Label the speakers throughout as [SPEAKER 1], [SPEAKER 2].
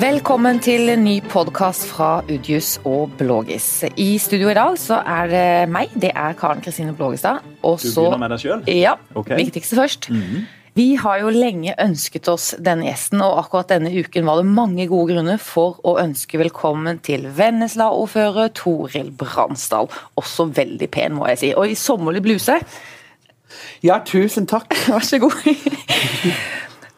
[SPEAKER 1] Velkommen til en ny podkast fra Udjus og Blågis. I studio i dag så er det meg, det er Karen Kristine Blågestad. Og
[SPEAKER 2] Du begynner med deg sjøl?
[SPEAKER 1] Ja,
[SPEAKER 2] Okay.
[SPEAKER 1] viktigste først. Vi har jo lenge ønsket oss denne gjesten, og akkurat denne uken var det mange gode grunner for å ønske velkommen til Vennesla-ordfører Toril Bransdal. Også veldig pen, må jeg si. Og i sommerlig bluse.
[SPEAKER 3] Ja, tusen takk.
[SPEAKER 1] Vær så god.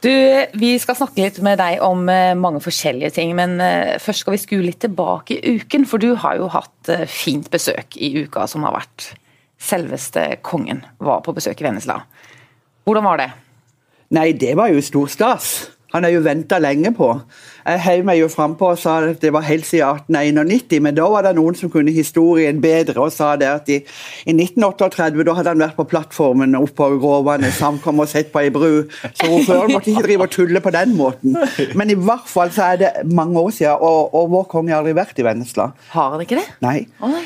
[SPEAKER 1] Du, Vi skal snakke litt med deg om eh, mange forskjellige ting, men eh, først skal vi skue litt tilbake i uken. For du har jo hatt eh, fint besøk i uka som har vært. Selveste kongen var på besøk i Vennesla. Hvordan var det?
[SPEAKER 3] Nei, det var jo stor stas. Han er jo venta lenge på. Jeg heiv meg jo frampå og sa at det var helt siden 1891, men da var det noen som kunne historien bedre og sa det at i, i 1938 da hadde han vært på plattformen oppå Gråvannet, samkom og sett på ei bru. Så ordføreren måtte ikke drive og tulle på den måten. Men i hvert fall så er det mange år siden, og, og vår konge har aldri vært i Vennesla.
[SPEAKER 1] Har han ikke det?
[SPEAKER 3] Nei.
[SPEAKER 1] Oh, nei.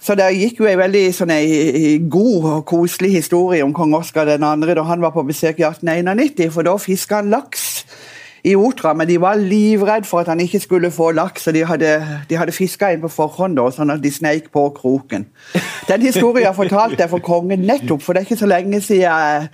[SPEAKER 3] Så det gikk jo en veldig sånn, en god og koselig historie om kong Oskar 2. da han var på besøk i 1891, for da fiska han laks i Otra, men de var livredd for at han ikke skulle få laks, og de hadde, de hadde fiska inn på forhånd, da, sånn at de sneik på kroken. Den historien fortalte jeg for kongen nettopp, for det er ikke så lenge siden jeg,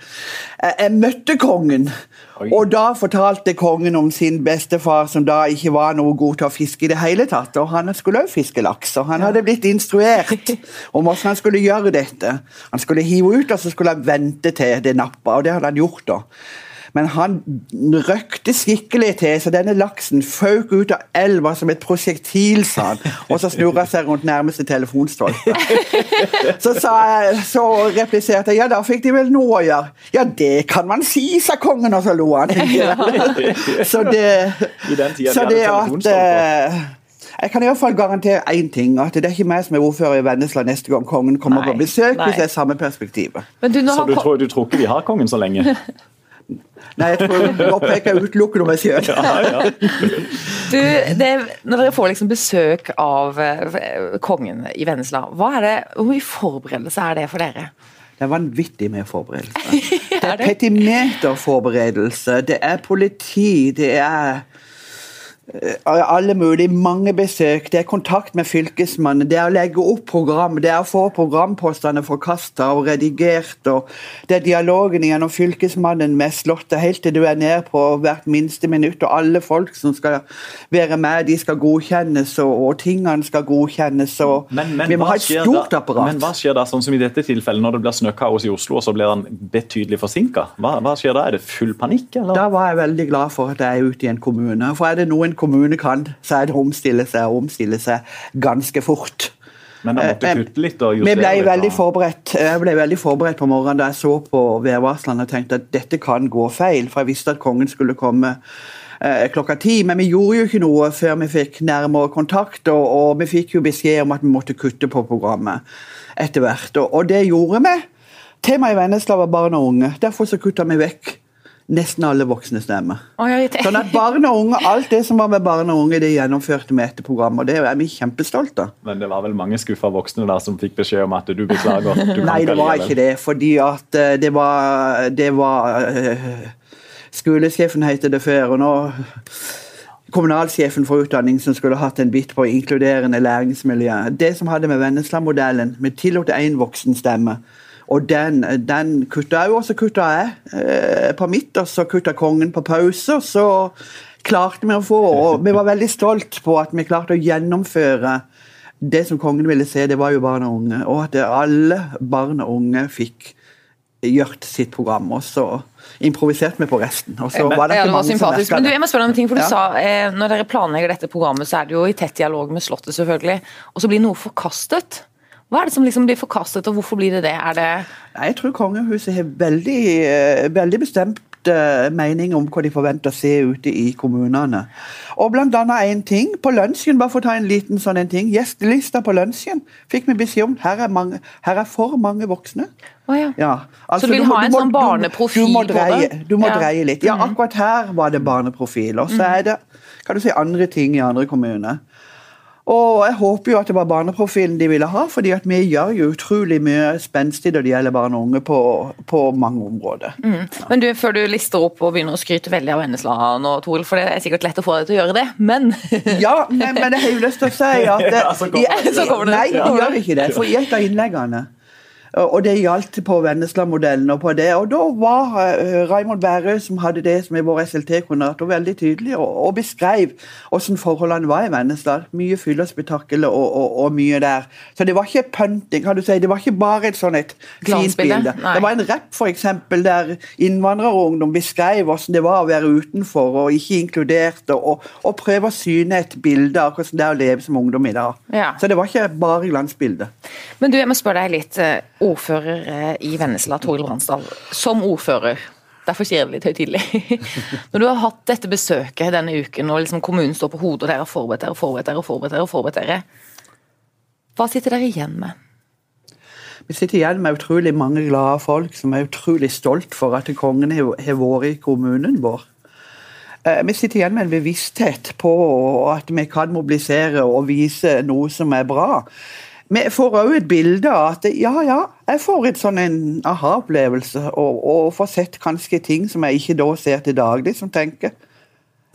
[SPEAKER 3] jeg, jeg møtte kongen.
[SPEAKER 2] Oi.
[SPEAKER 3] Og da fortalte kongen om sin bestefar, som da ikke var noe god til å fiske i det hele tatt. Og han skulle òg fiske laks, og han hadde blitt instruert om hvordan han skulle gjøre dette. Han skulle hive ut, og så skulle han vente til det nappa, og det hadde han gjort, da. Men han røkte skikkelig til, så denne laksen føk ut av elva som et prosjektil, sa han. Og så snurra seg rundt nærmeste telefonstolpe. Så, sa jeg, så repliserte jeg ja, da fikk de vel noe å gjøre. Ja, det kan man si, sa kongen, og så lo han. Så det, så det at eh, jeg kan i hvert fall garantere én ting, at det er ikke meg som er ordfører i Vennesla neste gang kongen kommer
[SPEAKER 1] Nei,
[SPEAKER 3] på besøk,
[SPEAKER 1] nei.
[SPEAKER 3] hvis det er samme perspektivet.
[SPEAKER 1] Men du, nå
[SPEAKER 2] Så du tror, du tror ikke vi har kongen så lenge?
[SPEAKER 3] Nei, jeg tror Nå peker jeg utelukkende om meg sjøl.
[SPEAKER 2] Ja, ja.
[SPEAKER 1] Du, det, når dere får liksom besøk av eh, kongen i Vennesla, hvor mye forberedelse er det for dere?
[SPEAKER 3] Det er vanvittig med forberedelse. Det
[SPEAKER 1] Er
[SPEAKER 3] er petimeterforberedelse, det er politi, det er alle mulige, mange besøk, det er kontakt med fylkesmannen, det er å legge opp program, det er å få programpostene forkasta og redigert, og det er dialogen gjennom fylkesmannen med Slottet, helt til du er ned på hvert minste minutt, og alle folk som skal være med, de skal godkjennes, og, og tingene skal godkjennes, og vi må ha et stort
[SPEAKER 2] da,
[SPEAKER 3] apparat.
[SPEAKER 2] Men hva skjer da, sånn som i dette tilfellet, når det blir snøkaos i Oslo, og så blir han betydelig forsinka? Hva, hva skjer da? Er det full panikk, eller?
[SPEAKER 3] Da var jeg veldig glad for at jeg er ute i en kommune. For er det noe en kommune kan, så er det å omstille seg og omstille seg ganske fort.
[SPEAKER 2] Men da måtte
[SPEAKER 3] Eh,
[SPEAKER 2] kutte litt og justere
[SPEAKER 3] ble
[SPEAKER 2] litt?
[SPEAKER 3] veldig forberedt Jeg ble veldig forberedt på morgenen da jeg så på værvarslene og tenkte at dette kan gå feil, for jeg visste at kongen skulle komme eh, klokka ti. Men vi gjorde jo ikke noe før vi fikk nærmere kontakt, og, og vi fikk jo beskjed om at vi måtte kutte på programmet etter hvert. Og, og det gjorde vi. Temaet i Vennesla var barn og unge. Derfor så kutta vi vekk nesten alle voksne stemmer.
[SPEAKER 1] Oh,
[SPEAKER 3] Sånn at barn og unge, Alt det som var med barn og unge, det gjennomførte vi etter programmet. og Det er vi kjempestolte av.
[SPEAKER 2] Men det var vel mange skuffa voksne der som fikk beskjed om at du beklager? Du
[SPEAKER 3] Nei, det var ikke det. Fordi at eh, det var, det var eh, Skolesjefen heter det før. og nå Kommunalsjefen for utdanning som skulle hatt en bit på inkluderende læringsmiljø. Det som hadde med Vennesla-modellen Vi tillot én voksen stemme. Og den, den kutta jeg og så kutta jeg eh, på mitt, og så kutta kongen på pause. Og så klarte vi å få Og vi var veldig stolt på at vi klarte å gjennomføre det som kongen ville se, det var jo barn og unge. Og at alle barn og unge fikk gjort sitt program. Og så improviserte vi på resten. Og så var det
[SPEAKER 1] ja,
[SPEAKER 3] ikke
[SPEAKER 1] det var
[SPEAKER 3] mange som
[SPEAKER 1] sympatisk.
[SPEAKER 3] det.
[SPEAKER 1] Men du, jeg må spørre deg om ting, for du
[SPEAKER 3] Ja.
[SPEAKER 1] sa eh, Når dere planlegger dette programmet, så er det jo i tett dialog med Slottet, selvfølgelig. Og så blir noe forkastet. Hva er det som liksom blir forkastet, og hvorfor blir det det? Det
[SPEAKER 3] Jeg tror kongehuset har veldig, eh, veldig bestemt eh, mening om hva de forventer å se ute i kommunene. Og blant annet en ting på lunsjen, bare for å ta en liten sånn en ting. Gjestelista på lunsjen fikk vi beskjed om her er, mange, her er for mange voksne.
[SPEAKER 1] Oh, ja.
[SPEAKER 3] Ja, altså,
[SPEAKER 1] du vil ha en sånn barneprofil
[SPEAKER 3] du må
[SPEAKER 1] på
[SPEAKER 3] dreie,
[SPEAKER 1] det?
[SPEAKER 3] Du må
[SPEAKER 1] Ja.
[SPEAKER 3] dreie litt. Ja,
[SPEAKER 1] Mhm.
[SPEAKER 3] akkurat her var det barneprofil. Og så er det kan du si, andre ting i andre kommuner. Og jeg håper jo at det var barneprofilen de ville ha, fordi at vi gjør jo utrolig mye spenstig når det gjelder barn og unge på, på mange områder.
[SPEAKER 1] Mm. Men du, før du lister opp og begynner å skryte veldig av Vennesla nå, Toril, for det er sikkert lett å få deg til å gjøre det, men
[SPEAKER 3] Ja, men, men jeg har jo lyst til å si at det,
[SPEAKER 2] Ja, så kommer det.
[SPEAKER 1] Så kommer det.
[SPEAKER 3] Nei, de gjør ikke det. For i et av innleggene og det gjaldt på Vennesla-modellen. Og på det, og da var uh, Raymond Bærøe, som hadde det som er vår SLT-koordinator, veldig tydelig og, og beskrev hvordan forholdene var i Vennesla. Mye fyll og og, og, mye der. Så det var ikke punting, kan du si. Det var ikke bare et sånn et fint bilde. Det var en rapp eksempel, der innvandrerungdom beskrev hvordan det var å være utenfor og ikke inkludert, og, og prøve å syne et bilde av hvordan det er å leve som ungdom i dag.
[SPEAKER 1] Ja.
[SPEAKER 3] Så det var ikke bare glansbilde.
[SPEAKER 1] Men du, jeg må spørre deg litt. Ordfører eh, i Vennesla, Toril Bransdal. Som ordfører, derfor sier jeg det litt høytidelig. Når du har hatt dette besøket denne uken, og liksom kommunen står på hodet, og dere har forberedt dere, og forberedt dere, forberedt dere, forberedt dere. Hva sitter dere igjen med?
[SPEAKER 3] Vi sitter igjen med utrolig mange glade folk som er utrolig stolt for at kongen har vært i kommunen vår. Eh, Vi sitter igjen med en bevissthet på at vi kan mobilisere og vise noe som er bra. Vi får òg et bilde av at ja, ja, jeg får et sånn en aha-opplevelse, og, og får sett kanskje ting som jeg ikke da ser til daglig, som tenker.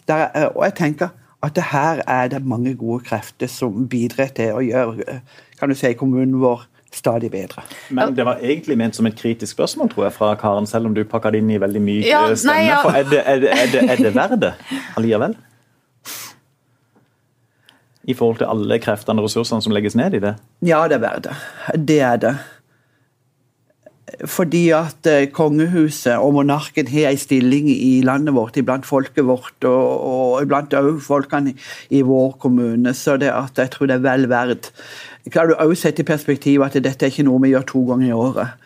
[SPEAKER 3] Der, er- og jeg tenker at det her er det mange gode krefter som bidrar til å gjøre eh, kan du si, kommunen vår stadig bedre.
[SPEAKER 2] Men det var egentlig ment som et kritisk spørsmål, tror jeg, fra Karen, selv om du pakka det inn i veldig myk
[SPEAKER 1] Ja,
[SPEAKER 2] eh, stemme.
[SPEAKER 1] nei, ja.
[SPEAKER 2] For er det, er, det, er, det, er det verdt det allikevel? I forhold til alle kreftene og ressursene som legges ned i det?
[SPEAKER 3] Ja, det er verdt det. Det er det. Fordi at eh, kongehuset og monarken har en stilling i landet vårt, iblant folket vårt, og, og iblant òg folkene i vår kommune. Så det at jeg tror det er vel verdt. Kan du òg sette i perspektiv at dette er ikke noe vi gjør to ganger i året.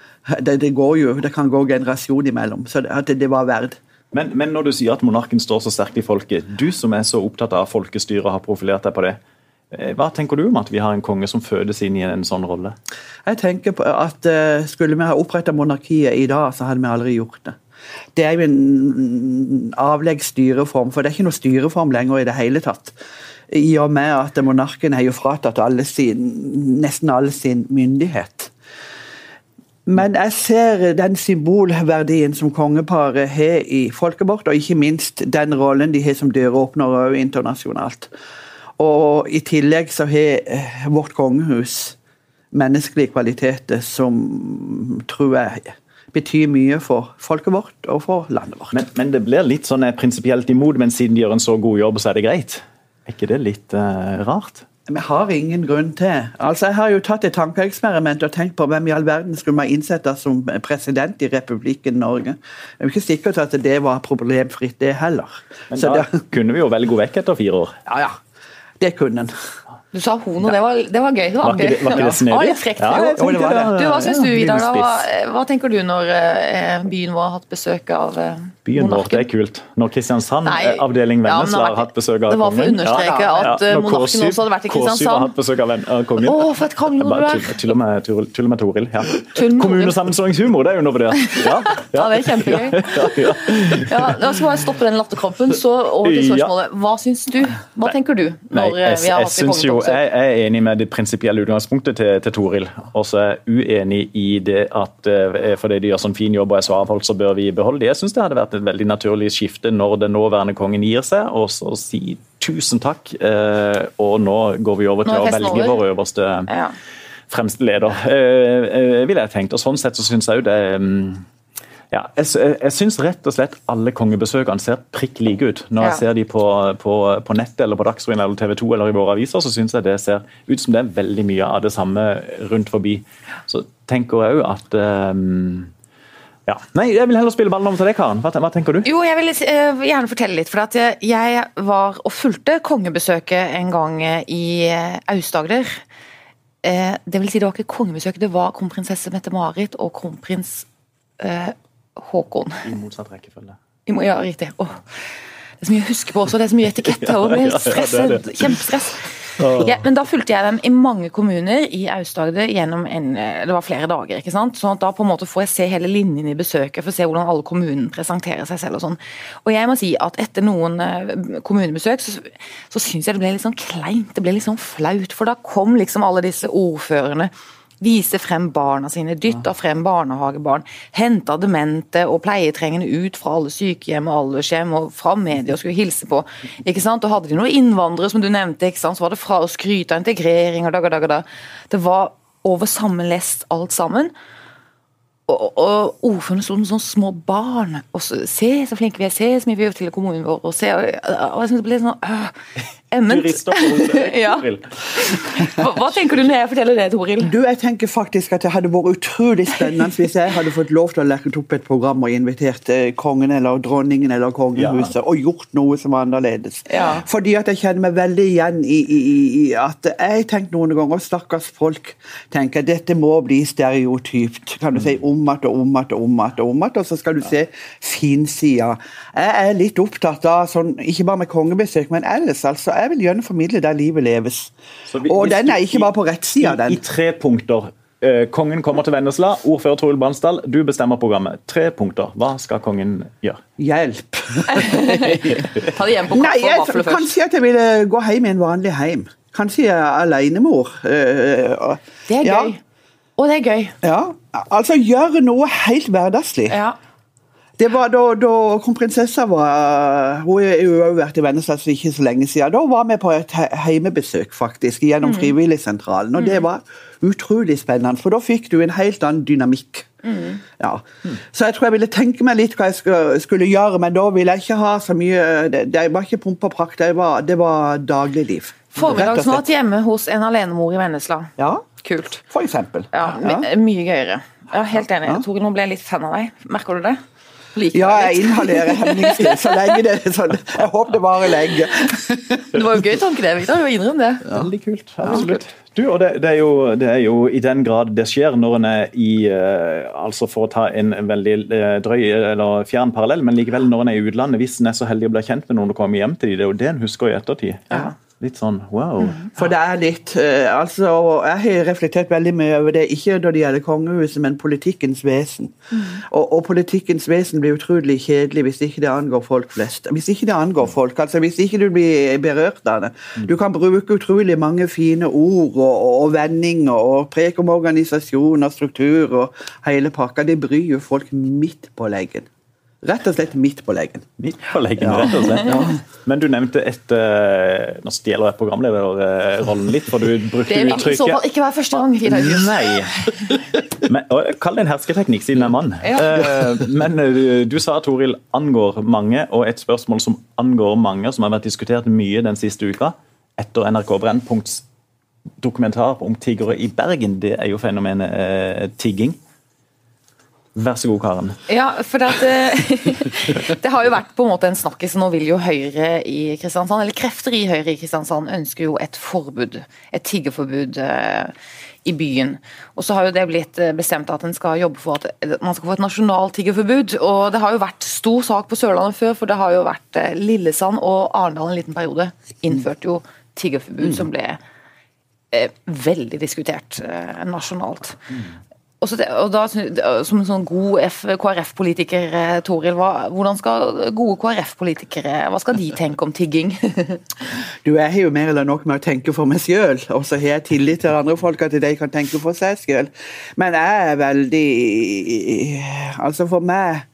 [SPEAKER 3] Det, det, går jo, det kan gå generasjon imellom, så det, at det var verdt.
[SPEAKER 2] Men, men når du sier at monarken står så sterkt i folket, du som er så opptatt av folkestyret og har profilert deg på det, eh, hva tenker du om at vi har en konge som fødes inn i en sånn rolle?
[SPEAKER 3] Jeg tenker på at eh, Skulle vi ha oppretta monarkiet i dag, så hadde vi aldri gjort det. Det er jo en avleggs styreform, for det er ikke noe styreform lenger i det hele tatt. I og med at monarken er jo fratatt alle sin, nesten all sin myndighet. Men jeg ser den symbolverdien som kongeparet har i folket vårt, og ikke minst den rollen de har som døråpnere òg internasjonalt. Og i tillegg så har eh, vårt kongehus menneskelige kvaliteter som tror jeg betyr mye for folket vårt og for landet vårt.
[SPEAKER 2] Men, men det blir litt sånn eh, prinsipielt imot, men siden de gjør en så god jobb, så er det greit. Er ikke det litt uh, rart?
[SPEAKER 3] Vi har ingen grunn til. Altså, Jeg har jo tatt et tankeeksperiment og tenkt på hvem i all verden skulle man innsette som president i republikken Norge. Det er jo ikke sikkert at det var problemfritt, det heller.
[SPEAKER 2] Men
[SPEAKER 3] Så
[SPEAKER 2] da
[SPEAKER 3] det,
[SPEAKER 2] kunne vi jo velge henne vekk etter fire år.
[SPEAKER 3] ja, ja. Det kunne en.
[SPEAKER 1] Du sa hono, det var, det var gøy. Det var,
[SPEAKER 2] Var ikke var ikke det snedig?
[SPEAKER 1] Ja, frekt.
[SPEAKER 2] Ja,
[SPEAKER 3] det var det.
[SPEAKER 1] Du, Hva syns du, Vidar? Hva, hva tenker du når eh, byen vår har hatt besøk av eh,
[SPEAKER 2] Byen vår, det er kult. Når Kristiansand,
[SPEAKER 1] Nei,
[SPEAKER 2] eh, avdeling
[SPEAKER 1] ja,
[SPEAKER 2] Vennesla,
[SPEAKER 1] har
[SPEAKER 2] har
[SPEAKER 1] vært-
[SPEAKER 2] hatt besøk av kongen.
[SPEAKER 1] det var for å understreke at, ja,
[SPEAKER 2] at
[SPEAKER 1] monarken også hadde vært i
[SPEAKER 2] K7 har hatt besøk av, kongen.
[SPEAKER 1] Å, for et kongen
[SPEAKER 2] Bare
[SPEAKER 1] du er.
[SPEAKER 2] Til, og med, til og med Toril. Ja. Kommunesammenslåingshumor, det er undervurdert. Ja,
[SPEAKER 1] Ja, det er kjempegøy.
[SPEAKER 2] Ja, ja.
[SPEAKER 1] Ja, da skal jeg stoppe den latterkampen. Så over til spørsmålet. Hva syns du? Hva tenker du når Nei,
[SPEAKER 2] jeg,
[SPEAKER 1] vi har hatt jeg,
[SPEAKER 2] synes jo, jeg er enig med det prinsipielle utgangspunktet til, til Toril. Og så er jeg uenig i det at eh, fordi de gjør sånn fin jobb og er så avholdt, så bør vi beholde de. Jeg syns det hadde vært et veldig naturlig skifte når den nåværende kongen gir seg, og så si tusen takk. eh, Og nå går vi over til å velge
[SPEAKER 1] over.
[SPEAKER 2] vår øverste
[SPEAKER 1] Ja.
[SPEAKER 2] fremste leder, eh, eh, ville jeg tenkt. Og sånn sett så syns jeg jo det mm, ja, jeg, jeg syns rett og slett alle kongebesøkene ser prikk like ut. Når jeg ser de på, på, på nettet eller på Dagsrevyen eller TV 2 eller i våre aviser, så syns jeg det ser ut som det er veldig mye av det samme rundt forbi. Så tenker jeg òg at ehm, ja. Nei, jeg vil heller spille ballen over til deg, Karen. Hva, hva tenker du?
[SPEAKER 1] Jo, jeg vil uh, gjerne fortelle litt. For at jeg, var og fulgte kongebesøket en gang eh, i eh, Aust-Agder. Uh, det vil si, det var ikke kongebesøk, det var kronprinsesse Mette-Marit og kronprins uh, Håkon.
[SPEAKER 2] I motsatt rekkefølge.
[SPEAKER 1] Må- Ja, riktig. Åh, det er så mye å huske på også, det er så mye etikette. og blir
[SPEAKER 2] ja, ja,
[SPEAKER 1] stress,
[SPEAKER 2] det det.
[SPEAKER 1] Kjempestress. Ja, men da fulgte jeg dem i mange kommuner i Aust-Agder gjennom en, det var flere dager. ikke sant? Sånn at Da på en måte får jeg se hele linjen i besøket, for å se hvordan alle kommunene presenterer seg selv. Og sånn. Og jeg må si at etter noen eh, kommunebesøk så, så syns jeg det ble litt sånn kleint, det ble litt sånn flaut. For da kom liksom alle disse ordførerne Vise frem barna sine, dytta frem barnehagebarn. Henta demente og pleietrengende ut fra alle sykehjem og aldershjem og fra media og skulle hilse på. ikke sant? Og hadde de noen innvandrere, som du nevnte, ikke sant? så var det fra å skryte av integrering og dag og dag og dag. Det var over sammenlest alt sammen. Og, og ordførerne sto som små barn. og så, 'Se så flinke vi er, se så mye vi gjør til kommunen vår.' og se, og, og jeg synes det ble sånn øh, emment.
[SPEAKER 2] Du rister på hodet.
[SPEAKER 1] Ja. Hva, hva tenker du når jeg forteller det, Toril?
[SPEAKER 3] Du, jeg tenker faktisk at Det hadde vært utrolig spennende hvis jeg hadde fått lov til å legge opp et program og invitert eh, kongen eller dronningen eller kongehuset og gjort noe som var annerledes.
[SPEAKER 1] Ja.
[SPEAKER 3] Fordi at jeg kjenner meg veldig igjen i, i, i- i at jeg tenker noen ganger stakkars folk tenker at dette må bli stereotypt. Kan du si om igjen og om igjen og om igjen, og om igjen, og så skal du se finsida. Jeg er litt opptatt av, sånn, ikke bare med kongebesøk, men ellers. altså, Jeg vil gjerne formidle der livet leves.
[SPEAKER 2] Vi-
[SPEAKER 3] og den er ikke bare på rettsida, den.
[SPEAKER 2] I tre punkter. Eh, kongen kommer til Vennesla. Ordfører Toril Bransdal, du bestemmer programmet. Tre punkter. Hva skal kongen gjøre?
[SPEAKER 3] Hjelp.
[SPEAKER 1] Ta det hjem på
[SPEAKER 3] Nei,
[SPEAKER 1] kaffe og vafler først.
[SPEAKER 3] Kanskje at jeg ville gå hjem i en vanlig heim. Kanskje jeg er alenemor. eh,
[SPEAKER 1] Det er
[SPEAKER 3] ja,
[SPEAKER 1] gøy. Og det er gøy.
[SPEAKER 3] Ja, altså gjøre noe helt hverdagslig.
[SPEAKER 1] Ja.
[SPEAKER 3] Det var da, da kronprinsessa var Hun har jo også vært i Vennesla for ikke så lenge siden. Da var vi på et heimebesøk faktisk, gjennom Frivilligsentralen. Og det var utrolig spennende, for da fikk du en helt annen dynamikk. Ja. Så jeg tror jeg ville tenke meg litt hva jeg skulle, skulle gjøre, men da ville jeg ikke ha så mye Det, det var ikke pomp og prakt, det var, det var dagligliv.
[SPEAKER 1] Formiddagsmat hjemme hos en alenemor i Vennesla.
[SPEAKER 3] Ja,
[SPEAKER 1] Kult.
[SPEAKER 3] for eksempel.
[SPEAKER 1] Ja, my Mye gøyere. Ja, helt enig. Toril, nå ble jeg litt fan av deg. Merker du det? Liker
[SPEAKER 3] Ja, jeg inhalerer hemningsfritt så lenge det er sånn. Jeg håper det varer lenge.
[SPEAKER 1] Det var jo gøy tanke, det, Victor. Du innrøm det.
[SPEAKER 2] Veldig kult. Absolutt. Du, og det, det, er jo, det er jo i den grad det skjer når en er i eh, altså For å ta en veldig eh, drøy eller fjern parallell, men likevel når en er i utlandet, hvis en er så heldig å bli kjent med noen og kommer hjem til dem, det er jo det en husker i ettertid.
[SPEAKER 1] Ja.
[SPEAKER 2] Litt sånn wow.
[SPEAKER 3] For det er litt eh, altså, Jeg har reflektert veldig mye over det, ikke når det gjelder kongehuset, men politikkens vesen. Og, og politikkens vesen blir utrolig kjedelig hvis ikke det angår folk flest. Hvis ikke det angår folk, altså hvis ikke du blir berørt av det. Du kan bruke utrolig mange fine ord og, og, og vendinger og preke om organisasjon og struktur og hele pakka. Det bryr jo folk midt på leggen. Rett og slett midt på leggen.
[SPEAKER 2] Midt på leggen, rett og slett. Men du nevnte et uh, Nå stjeler jeg programlederrollen litt, for du brukte
[SPEAKER 1] Det vil i så
[SPEAKER 2] uttrykket
[SPEAKER 1] fall ikke være første gang. Vidar
[SPEAKER 2] Nei. Men, og, kall det en hersketeknikk, siden jeg er mann.
[SPEAKER 1] Ja.
[SPEAKER 2] Uh, men eh, du sa at Toril angår mange, og et spørsmål som angår mange, som har vært diskutert mye den siste uka, etter NRK Brennpunkts dokumentar om tiggere i Bergen, det er jo fenomenet eh, tigging. Vær så god, Karen.
[SPEAKER 1] Ja, for det, at, eh, det har jo vært på en måte en snakkis. Nå vil jo Høyre i Kristiansand, eller krefter i Høyre i Kristiansand ønsker jo et forbud. Et tiggerforbud eh, i byen. Og så har jo det blitt eh, bestemt at en skal jobbe for at man skal få et nasjonalt tiggerforbud. Og det har jo vært stor sak på Sørlandet før, for det har jo vært Lillesand og Arendal en liten periode innførte jo tiggerforbud som ble eh, veldig diskutert eh, nasjonalt. Og så og da, Som en sånn god KrF-politiker, eh, Toril, hva, hvordan skal gode KrF-politikere hva skal de tenke om tigging?
[SPEAKER 3] Du, Jeg har jo mer eller nok med å tenke for meg sjøl, og så har jeg tillit til andre folk at de kan tenke for seg sjøl. Men jeg er veldig Altså, for meg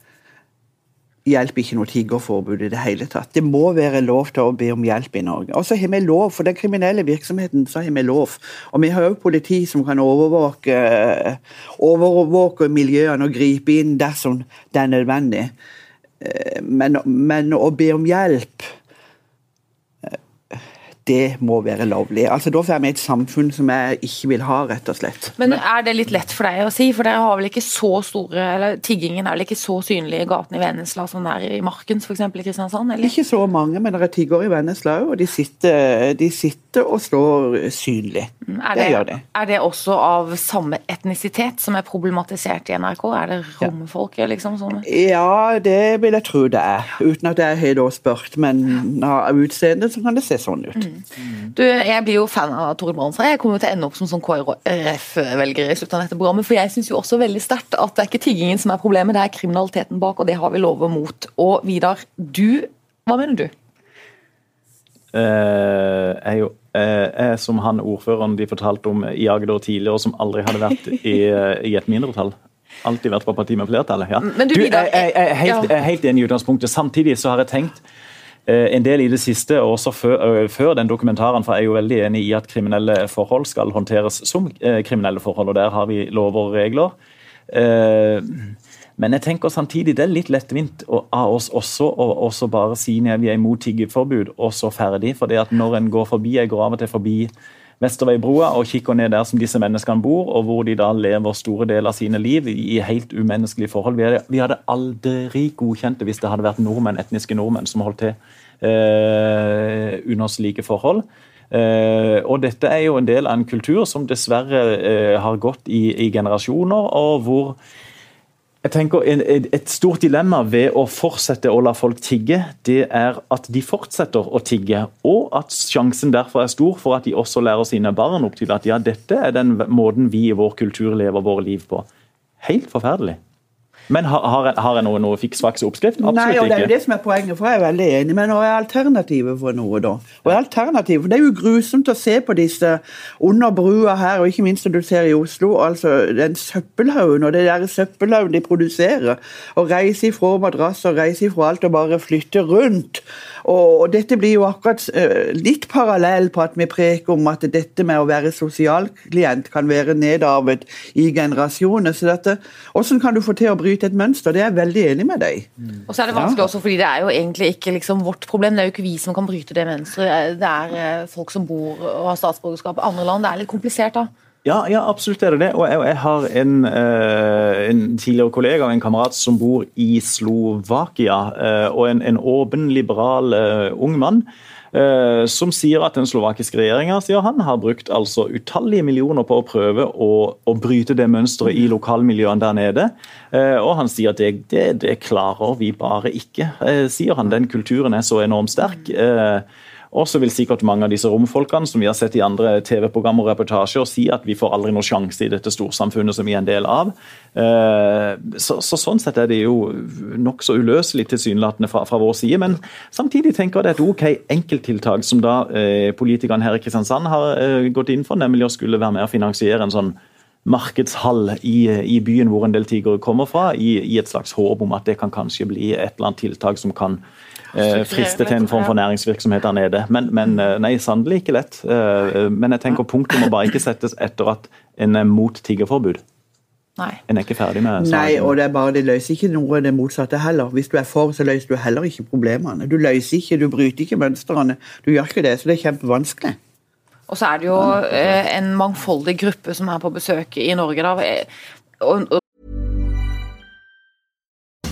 [SPEAKER 3] hjelper ikke noe tiggerforbud i det hele tatt. Det må være lov til å be om hjelp i Norge. Og så har vi lov, For den kriminelle virksomheten så har vi lov. Og vi har òg politi som kan overvåke, overvåke miljøene og gripe inn dersom det er nødvendig. Eh, Men, men å be om hjelp det må være lovlig. Altså, Da får vi et samfunn som jeg ikke vil ha, rett og slett.
[SPEAKER 1] Men er det litt lett for deg å si? For dere har vel ikke så store eller Tiggingen er vel ikke så synlig i gatene i Vennesla som det er i Markens, f.eks. i Kristiansand? eller?
[SPEAKER 3] Ikke så mange, men det er tiggere i Vennesla òg, og de sitter, de sitter og står synlig.
[SPEAKER 1] Er
[SPEAKER 3] det
[SPEAKER 1] det,
[SPEAKER 3] gjør de.
[SPEAKER 1] er det også av samme etnisitet som er problematisert i NRK? Er det romfolk liksom? Sånne?
[SPEAKER 3] Ja, det vil jeg tro det er. Uten at jeg har spurt, men av utseendet så kan det se sånn ut.
[SPEAKER 1] Mm. Du, Jeg blir jo fan av Tore Brann, jeg kommer jo til å ende opp som sånn KrF-velger i slutten av dette programmet. For jeg syns jo også veldig sterkt at det er ikke tiggingen som er problemet, det er kriminaliteten bak, og det har vi lover mot. Og Vidar, du, hva mener du?
[SPEAKER 2] Uh, jeg, jo, uh, jeg som han ordføreren de fortalte om i Agder tidligere, som aldri hadde vært i, uh, i et mindretall. Alltid vært på parti med flertallet. Ja.
[SPEAKER 1] Men du, Vidar,
[SPEAKER 2] jeg, er helt, er helt enig i utgangspunktet. Samtidig så har jeg tenkt en del i det siste, og også før, før, den dokumentaren, for jeg er jo veldig enig i at kriminelle forhold skal håndteres som kriminelle forhold, og der har vi lover og regler. Men jeg tenker samtidig det er litt lettvint av oss også å bare si at vi er imot tiggeforbud, og så ferdig. For det at når en går forbi, jeg går av og til forbi Vesterveibroa og kikker ned der som disse menneskene bor, og hvor de da lever store deler av sine liv i helt umenneskelige forhold. Vi hadde, vi hadde aldri godkjent det hvis det hadde vært nordmenn, etniske nordmenn som holdt til eh, under slike forhold. Eh, og Dette er jo en del av en kultur som dessverre eh, har gått i, i, generasjoner, og hvor jeg tenker Et stort dilemma ved å fortsette å la folk tigge, det er at de fortsetter å tigge. Og at sjansen derfor er stor for at de også lærer sine barn opp til at ja, dette er den måten vi i vår kultur lever våre liv på. Helt forferdelig. Men har, har, jeg, har jeg noe, noe fiksfaks oppskrift?
[SPEAKER 3] Absolutt Nei, og det er jo det som er poenget, for jeg er veldig enig. Men hva er alternativet for noe, da? Og alternativet, for Det er jo grusomt å se på disse under brua her, og ikke minst når du ser i Oslo, altså den søppelhaugen og det der søppelhaugen de produserer. Og reise ifra madrasser, reise ifra alt og bare flytte rundt. Og, dette blir jo akkurat uh, litt parallell på at vi preker om at dette med å være sosialklient kan være nedarvet i generasjoner. så dette, Hvordan kan du få til å bryte et mønster? Det er jeg veldig enig med deg.
[SPEAKER 1] Mm. Og så er det vanskelig ja. også, fordi det er jo egentlig ikke liksom vårt problem. Det er jo ikke vi som kan bryte det mønsteret. Det er uh, folk som bor og har statsborgerskap i andre land. Det er litt komplisert, da.
[SPEAKER 2] Ja, ja, absolutt er det det. Og jeg, jeg har en, eh, en, tidligere kollega og en kamerat som bor i Slovakia. Eh, og en, en, åpen, liberal eh, ung mann. Som sier at den slovakiske regjeringa har brukt altså utallige millioner på å prøve å, å bryte det mønsteret i lokalmiljøene der nede. og han sier at det, det, det klarer vi bare ikke, sier han. Den kulturen er så enormt sterk. Og så vil sikkert mange av disse romfolkene som vi har sett i andre TV-programmer og reportasjer, si at vi får aldri noen sjanse i dette storsamfunnet som vi er en del av. Eh, så, så Sånn sett er det jo nokså uløselig tilsynelatende fra, fra vår side. Men samtidig tenker jeg det er et ok enkelttiltak som da eh, politikerne her i Kristiansand har eh, gått inn for, nemlig å skulle være med å finansiere en sånn markedshall i, i, byen hvor en del tigere kommer fra, i, i, et slags håp om at det kan kanskje bli et eller annet tiltak som kan eh, friste til en form for næringsvirksomhet der nede. Men, men eh, nei, sannelig ikke lett. Eh, men jeg tenker punktet må bare ikke settes etter at en er mot tiggerforbud.
[SPEAKER 1] Nei.
[SPEAKER 2] En er ikke ferdig med.
[SPEAKER 3] Nei, og det er bare, det løser ikke noe det motsatte heller. Hvis du er for, så løser du heller ikke problemene. Du løser ikke, du bryter ikke mønstrene. Du gjør ikke det, så det er kjempevanskelig.
[SPEAKER 1] Og så er det jo eh, en mangfoldig gruppe som er på besøk i Norge. da, og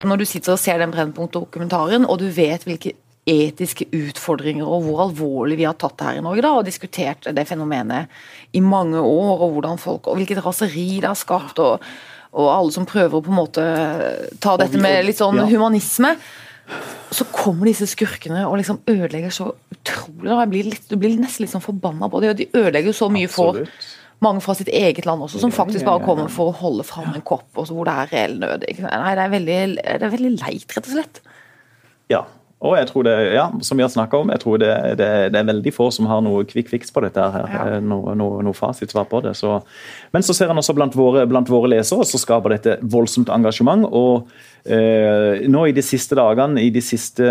[SPEAKER 1] Når du sitter og ser den Brennpunkt-dokumentaren, og du vet hvilke etiske utfordringer og hvor alvorlig vi har tatt det her i Norge da, og diskutert det fenomenet i mange år, og hvordan folk, og hvilket raseri det har skapt, og, og alle som prøver å på en måte ta dette med litt sånn humanisme. Så kommer disse skurkene og liksom ødelegger så utrolig. Blir litt, du blir nesten litt sånn forbanna på det. De ødelegger så mye for mange fra sitt eget land også, som faktisk bare kommer for å holde fram en kopp, og hvor det er reell nød. Nei, det er, veldig, det er veldig leit, rett og slett.
[SPEAKER 2] Ja, og jeg tror det, ja, som vi har snakka om, jeg tror det, det, det, er veldig få som har noe quick fix på dette. her, ja. Eh, noe, noe, noe fasitsvar på det. Så. Men så ser han også blant våre, blant våre lesere så skaper dette voldsomt engasjement. og eh, nå i de siste dagene, i de siste,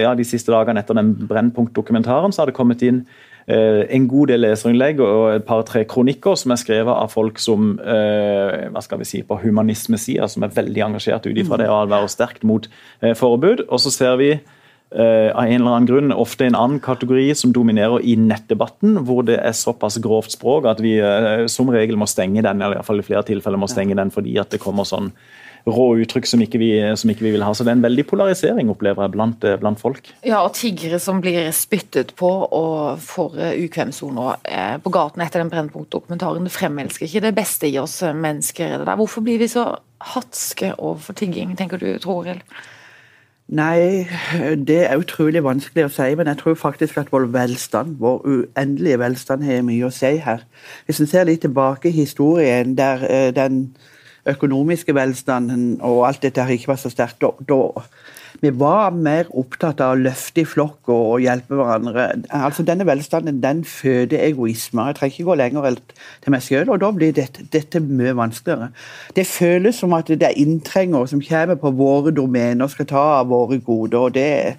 [SPEAKER 2] ja, de siste dagene etter den Brennpunkt-dokumentaren, så har det kommet inn Eh, en god del leserinnlegg og et par-tre kronikker som er skrevet av folk som eh, hva skal vi si, på humanismesida, som er veldig engasjert ut ifra det å være sterkt mot eh, forbud. Og så ser vi av en eller annen grunn ofte en annen kategori som dominerer i nettdebatten, hvor det er såpass grovt språk at vi som regel må stenge den, eller i hvert fall i flere tilfeller må stenge den fordi at det kommer sånn rå uttrykk som ikke, vi, som ikke, vi, vil ha. Så det er en veldig polarisering, opplever jeg, blant, blant folk.
[SPEAKER 1] Ja, og tiggere som blir spyttet på og får ukvemsoner eh, på gaten etter den Brennpunkt-dokumentaren. Fremelsker ikke det beste i oss mennesker. Det der. Hvorfor blir vi så hatske overfor tigging, tenker du, Toril?
[SPEAKER 3] Nei, det er utrolig vanskelig å si, men jeg tror faktisk at vår velstand, vår uendelige velstand, har mye å si her. Hvis en ser litt tilbake i historien, der den økonomiske velstanden og alt dette ikke var så sterkt, da vi var mer opptatt av å løfte i flokk og hjelpe hverandre. Altså Denne velstanden den føder egoisme. Jeg trenger ikke gå lenger til meg selv, og da blir dette, dette, mye vanskeligere. Det føles som at det er inntrengere som kommer på våre domener og skal ta av våre goder. og det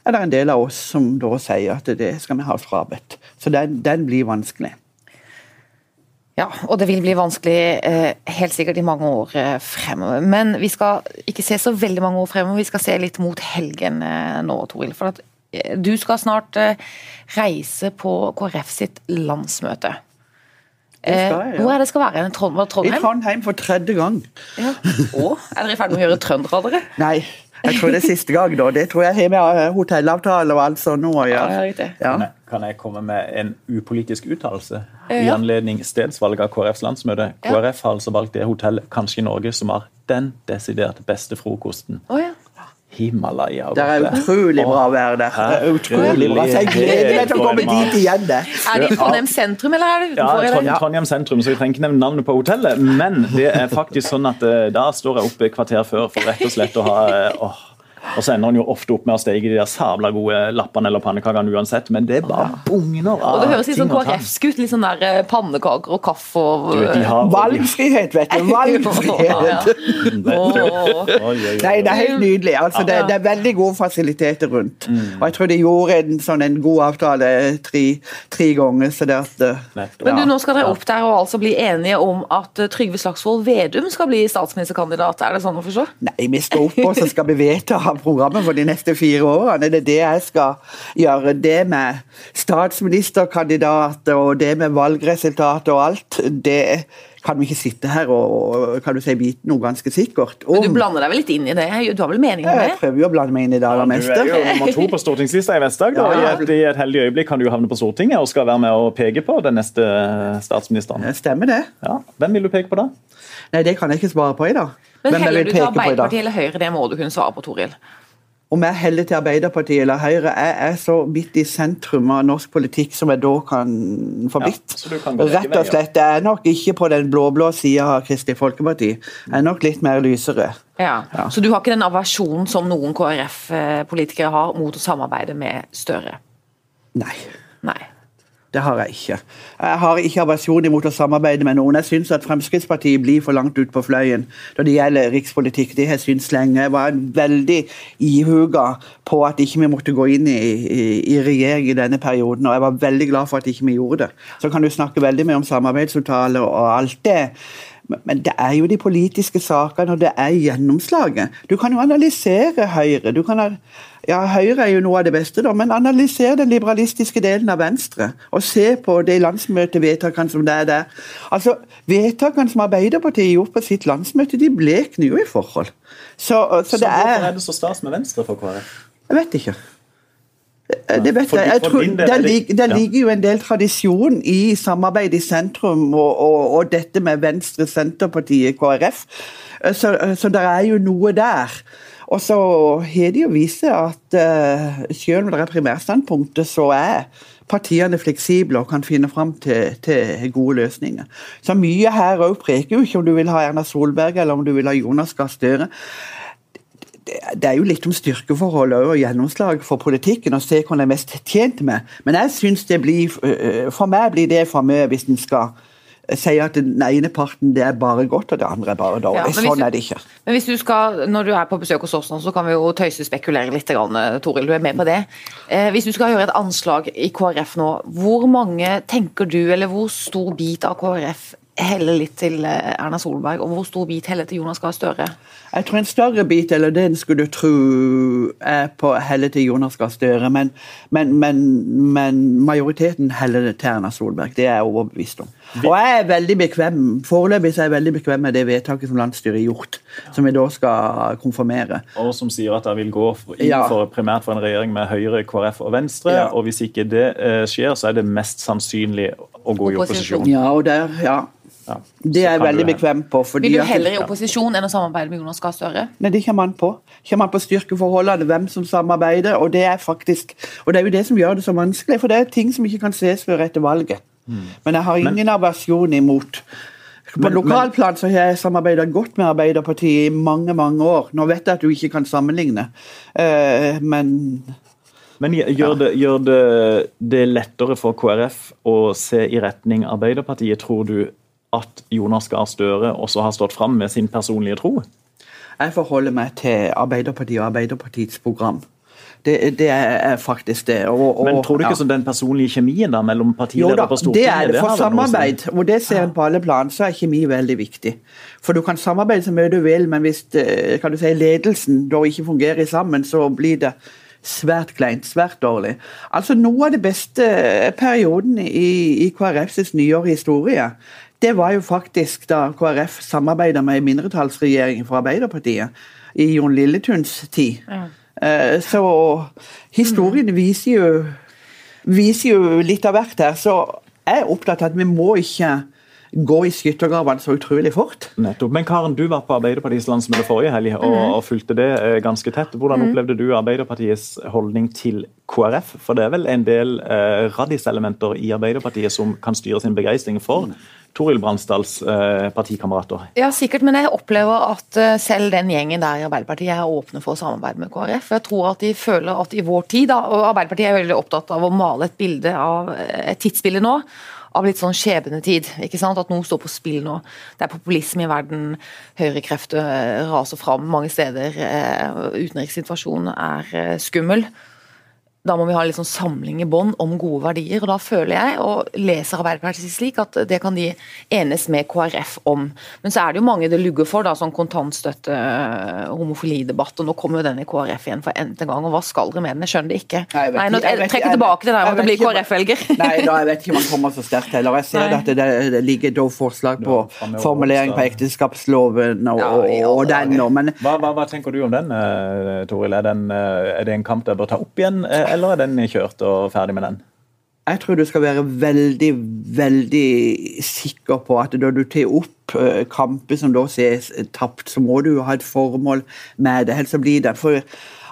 [SPEAKER 3] er det en del av oss som da sier at det skal vi ha frabedt. Så den, den blir vanskelig.
[SPEAKER 1] Ja, og det vil bli vanskelig eh, helt sikkert i mange år eh, fremover. Men vi skal ikke se så veldig mange år fremover, vi skal se litt mot helgen eh, nå, Toril. For at du skal snart reise på KrF sitt landsmøte.
[SPEAKER 3] Det skal jeg, ja.
[SPEAKER 1] Hvor er det skal være? Trondheim?
[SPEAKER 3] I Trondheim for tredje gang.
[SPEAKER 1] Ja. Å, er dere i ferd med å gjøre trøndere, dere?
[SPEAKER 3] Nei. Jeg tror det er siste gang, da. Det tror jeg har med hotellavtale og alt sånt å gjøre.
[SPEAKER 1] Ja,
[SPEAKER 3] ja.
[SPEAKER 2] Kan, kan jeg komme med en upolitisk uttalelse i anledning stedsvalget av KrFs landsmøte? KrF har altså valgt det hotellet kanskje i Norge som har den desidert beste frokosten.
[SPEAKER 1] Oh, ja.
[SPEAKER 2] Himalaya.
[SPEAKER 3] Det er utrolig bra å være der. Det er utrolig bra. Så jeg gleder meg til å komme dit igjen. Det.
[SPEAKER 1] Er det i Trondheim sentrum, eller er det
[SPEAKER 2] utenfor? Ja, Trondheim, Trondheim sentrum, så vi trenger ikke nevne navnet på hotellet. Men det er faktisk sånn at da står jeg oppe kvarter før for rett og slett å ha åh, og så ender han jo ofte opp med å steke de der sabla gode lappene eller pannekakene uansett, men det er bare bugner av
[SPEAKER 1] Og Det høres litt sånn KrF-sk ut. Litt sånn der eh, pannekaker og kaffe og
[SPEAKER 3] du, har, Valgfrihet, vet du! Valgfrihet! Nei, det er helt nydelig. Altså, det, det, er veldig gode fasiliteter rundt. Mm. Og jeg tror de gjorde en, sånn, en god avtale tre, tre ganger. så det at...
[SPEAKER 1] Ja. Men du, nå skal dere opp der og altså bli enige om at eh, Trygve Slagsvold Vedum skal bli statsministerkandidat. Er det sånn å forstå?
[SPEAKER 3] Nei, vi skal opp og så skal vi vedta programmet for de neste fire årene. Det er det jeg skal gjøre. Det med statsministerkandidater og det med valgresultater og alt, det kan vi ikke sitte her og kan du si, vite noe ganske sikkert
[SPEAKER 1] om. Men Du blander deg vel litt inn i det? Du har vel mening om det?
[SPEAKER 3] Jeg prøver jo å blande meg inn i det aller meste.
[SPEAKER 2] Du er jo nummer to på stortingslista i Vest-Agder. Ja. I, I, et heldig øyeblikk kan du jo havne på Stortinget og skal være med å peke på den neste statsministeren.
[SPEAKER 3] Det Stemmer det.
[SPEAKER 2] Ja. Hvem vil du peke på da?
[SPEAKER 3] Nei, Det kan jeg ikke svare på i dag.
[SPEAKER 1] Men heller du til Arbeiderpartiet eller Høyre, det må du kunne svare på, Toril.
[SPEAKER 3] Om jeg heller til Arbeiderpartiet eller Høyre, jeg er så midt i sentrum av norsk politikk som jeg da kan få blitt. Ja, Rett og slett. Jeg er nok ikke på den blå-blå sida av Kristelig Folkeparti. Jeg er nok litt mer lysere.
[SPEAKER 1] Ja. ja. Så du har ikke den aversjonen som noen KrF-politikere har mot å samarbeide med Støre?
[SPEAKER 3] Nei.
[SPEAKER 1] Nei.
[SPEAKER 3] Det har jeg ikke. Jeg har ikke aversjon imot å samarbeide med noen. Jeg syns at Fremskrittspartiet blir for langt ut på fløyen når det gjelder rikspolitikk. Det har jeg syntes lenge. Jeg var veldig ihuga på at ikke vi måtte gå inn i, i, i, regjering i denne perioden, og jeg var veldig glad for at ikke vi gjorde det. Så kan du snakke veldig mye om samarbeidsavtaler og alt det. Men det er jo de politiske sakene, og det er gjennomslaget. Du kan jo analysere Høyre. Du kan, ja, Høyre er jo noe av det beste, da, men analysere den liberalistiske delen av Venstre. Og se på de landsmøtevedtakene som det er der. Altså, Vedtakene som Arbeiderpartiet gjorde på sitt landsmøte, de blekner jo i forhold. Så, så, så
[SPEAKER 2] det er Hvorfor er det så stas med Venstre for KrF?
[SPEAKER 3] Jeg vet ikke. Eh, det vet jeg. jeg tror, der, ligger, der ligger jo en del tradisjon i samarbeid i sentrum og, og, og dette med Venstre, Senterpartiet, KrF. Eh, så, eh, så det er jo noe der. Og så har det jo vist seg at uh, selv om det er primærstandpunktet, så er partiene fleksible og kan finne fram til, til, gode løsninger. Så mye her òg preker jo ikke om du vil ha Erna Solberg eller om du vil ha Jonas Gahr Støre det er jo litt om styrkeforholdet og gjennomslag for politikken, og se hva en er mest tjent med. Men jeg synes det blir, øh, for meg blir det for mye hvis en skal si at den ene parten det er bare godt, og det andre er bare dårlig. Ja, sånn
[SPEAKER 1] du,
[SPEAKER 3] er det ikke.
[SPEAKER 1] Men hvis du skal, Når du er på besøk hos oss nå, så kan vi jo tøyse spekulere litt. Toril, du er med på det. Eh, hvis du skal gjøre et anslag i KrF nå, hvor mange tenker du, eller hvor stor bit av KrF heller litt til eh, Erna Solberg, og hvor stor bit heller til Jonas Gahr Støre?
[SPEAKER 3] Jeg tror en større bit, eller den skulle du tro, er på heller til Jonas Gahr Støre. Men, men, men, men majoriteten heller til Erna Solberg. Det er jeg overbevist om. Og jeg er veldig bekvem foreløpig så er jeg veldig bekvem med det vedtaket som landsstyret har gjort, som vi da skal konfirmere.
[SPEAKER 2] Og som sier at det vil gå inn for, primært for en regjering med Høyre, KrF og Venstre.
[SPEAKER 3] Ja.
[SPEAKER 2] Og hvis ikke det eh, skjer, så er det mest sannsynlig å gå i
[SPEAKER 1] Opposisjon.
[SPEAKER 2] opposisjon.
[SPEAKER 3] Ja, og der, ja.
[SPEAKER 2] Ja.
[SPEAKER 3] Det er jeg veldig bekvem på. fordi
[SPEAKER 1] Vil du heller i opposisjon enn å samarbeide med Jonas Gahr Støre?
[SPEAKER 3] Nei, Det kommer an på. Kommer an på styrkeforholdene, hvem som samarbeider. og Det er faktisk, og det er jo det som gjør det så vanskelig, for det er ting som ikke kan ses før etter valget. Men jeg har ingen aversjon imot På
[SPEAKER 2] Men-
[SPEAKER 3] lokalplan så har jeg samarbeidet godt med Arbeiderpartiet i mange mange år. Nå vet jeg at du ikke kan sammenligne, eh, men
[SPEAKER 2] Men gjør, det, gjør det, det lettere for KrF å se i retning Arbeiderpartiet, tror du, at Jonas Gahr Støre også har stått fram med sin personlige tro?
[SPEAKER 3] jeg forholder meg til Arbeiderpartiet og Arbeiderpartiets program. Det, det er faktisk det. Og, og,
[SPEAKER 2] Men tror du ikke
[SPEAKER 3] ja.
[SPEAKER 2] den personlige kjemien da mellom
[SPEAKER 3] Jo
[SPEAKER 2] partiledere
[SPEAKER 3] da,
[SPEAKER 2] på
[SPEAKER 3] det
[SPEAKER 2] Stortinget
[SPEAKER 3] er det. For
[SPEAKER 2] si?
[SPEAKER 3] samarbeid, og det ser en på alle plan, så er kjemi veldig viktig. For du kan samarbeide så mye du vil, men hvis eh, kan du si, ledelsen da ikke fungerer sammen, så blir det svært kleint, svært dårlig. Altså Noe av det beste perioden i, i KrFs nyere historie, det var jo faktisk da KrF samarbeida med en mindretallsregjering for Arbeiderpartiet i Jon Lilletuns tid. Eh, Så historien viser jo viser jo litt av hvert her. Så jeg er opptatt av at vi må ikke gå i skyttergravene så utrolig fort.
[SPEAKER 2] Nettopp. Men Karen, du var på Arbeiderpartiets landsmøte forrige helg og, og fulgte det eh, ganske tett. Hvordan opplevde du Arbeiderpartiets holdning til KrF? For det er vel en del eh, radiselementer i Arbeiderpartiet som kan styre sin begeistring for Toril Bransdals eh, partikamerater.
[SPEAKER 1] Ja, sikkert, men jeg opplever at eh, selv den gjengen der i Arbeiderpartiet er åpne for å samarbeide med KrF. Jeg tror at de føler at i vår tid, og Arbeiderpartiet er veldig opptatt av å male et bilde av eh, et tidsbilde nå, av litt sånn skjebnetid. ikke sant? At noe står på spill nå. Det er populisme i verden, høyrekrefter raser fram mange steder, utenrikssituasjonen er skummel. Da må vi ha sånn samling i bånd om gode verdier. og Da føler jeg, og leser Arbeiderpartiet slik, at det kan de enes med KrF om. Men så er det jo mange det lugger for, da, sånn kontantstøtte, homofilidebatt. og Nå kommer jo den i KrF igjen for n-te gang. og Hva skal dere med den? Jeg skjønner det ikke.
[SPEAKER 3] Nei, jeg
[SPEAKER 1] Nei, nå
[SPEAKER 3] ikke- jeg vet
[SPEAKER 1] trekker tilbake det der med det blir KrF-velger.
[SPEAKER 3] Nei, da, jeg vet ikke om han kommer så sterkt heller. Jeg ser at det, det, ligger da forslag på formulering på ekteskapsloven og,
[SPEAKER 1] Ja, i
[SPEAKER 3] og, den. og- Men
[SPEAKER 2] Hva, hva, hva tenker du om den, eh, Toril? Er, den, eh, er det en kamp dere bør ta opp igjen, eh, eller er den kjørt og ferdig med den?
[SPEAKER 3] jeg tror du skal være veldig, veldig sikker på at når du tar opp eh, kamper som da ses tapt, så må du jo ha et formål med det. Helst så blir det for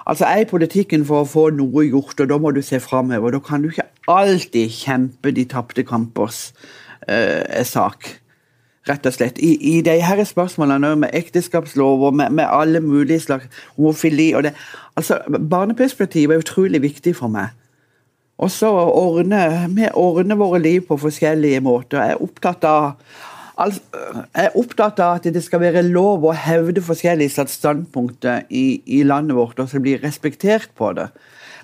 [SPEAKER 3] Altså, Jeg er i politikken for å få noe gjort, og da må du se framover. Da kan du ikke alltid kjempe de tapte kampers eh, sak. Rett og slett. I, i de her spørsmålene med ekteskapslov og med, med alle mulige slags homofili og det, altså, Barneperspektivet er utrolig viktig for meg. Og så ordne, vi ordner våre liv på forskjellige måter. Jeg er opptatt av altså, jeg er opptatt av at det skal være lov å hevde forskjellige slags standpunkter i, i landet vårt, og så bli respektert på det.